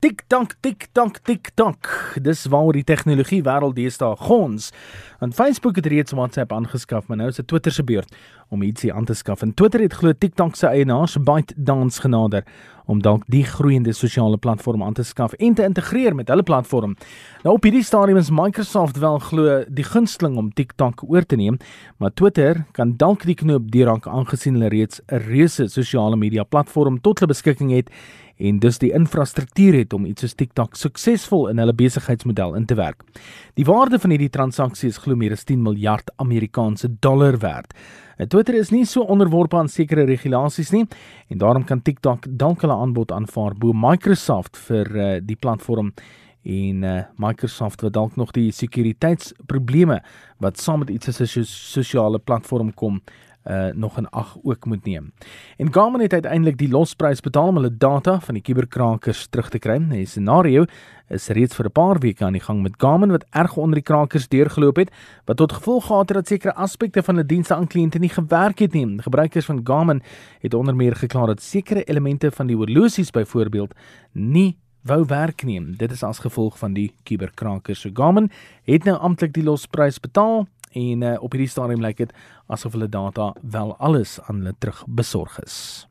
TikTok, TikTok, TikTok. Dis waaroor die tegnologie wêreld deesdae gons. En Facebook het reeds WhatsApp aangeskaf, maar nou is dit Twitter se beurt om ietsie aan te skaf. En Twitter het glo TikTok se eienaars ByteDance genader om dalk die groeiende sosiale platform aan te skaf en te integreer met hulle platform. Nou op hierdie stadium is Microsoft wel glo die gunsteling om TikTok oor te neem, maar Twitter kan dalk die knoop deurhak aangesien hulle reeds 'n reuse sosiale media platform tot hulle beskikking het en dus die infrastruktuur het om iets soos TikTok suksesvol in hulle besigheidsmodel in te werk. Die waarde van hierdie transaksie is glo meer as 10 miljard Amerikaanse dollar werd. Twitter is nie so onderworpe aan sekere regulasies nie en daarom kan TikTok dalk hulle aanbod aanvaar bo Microsoft vir uh, die platform. En uh, Microsoft wat dalk nog die sekuriteitsprobleme wat saam met iets soos 'n sosiale platform kom uh nog in ag ook moet neem. En Garmin het uiteindelik die losprys betaal om hulle data van die kuberkrakers terug te kry. Die scenario is reeds vir 'n paar weke aan die gang met Garmin wat erg onder die krakers deurgeloop het, wat tot gevolg gehad het dat sekere aspekte van hulle dienste aan kliënte nie gewerk het nie. Gebruikers van Garmin het onder meer gekla dat sekere elemente van die horlosies byvoorbeeld nie wou werk neem. Dit is as gevolg van die kuberkrakers. So Garmin het nou amptelik die losprys betaal en uh, op hierdie stadium lyk dit asof hulle data wel alles aan hulle terug besorg is.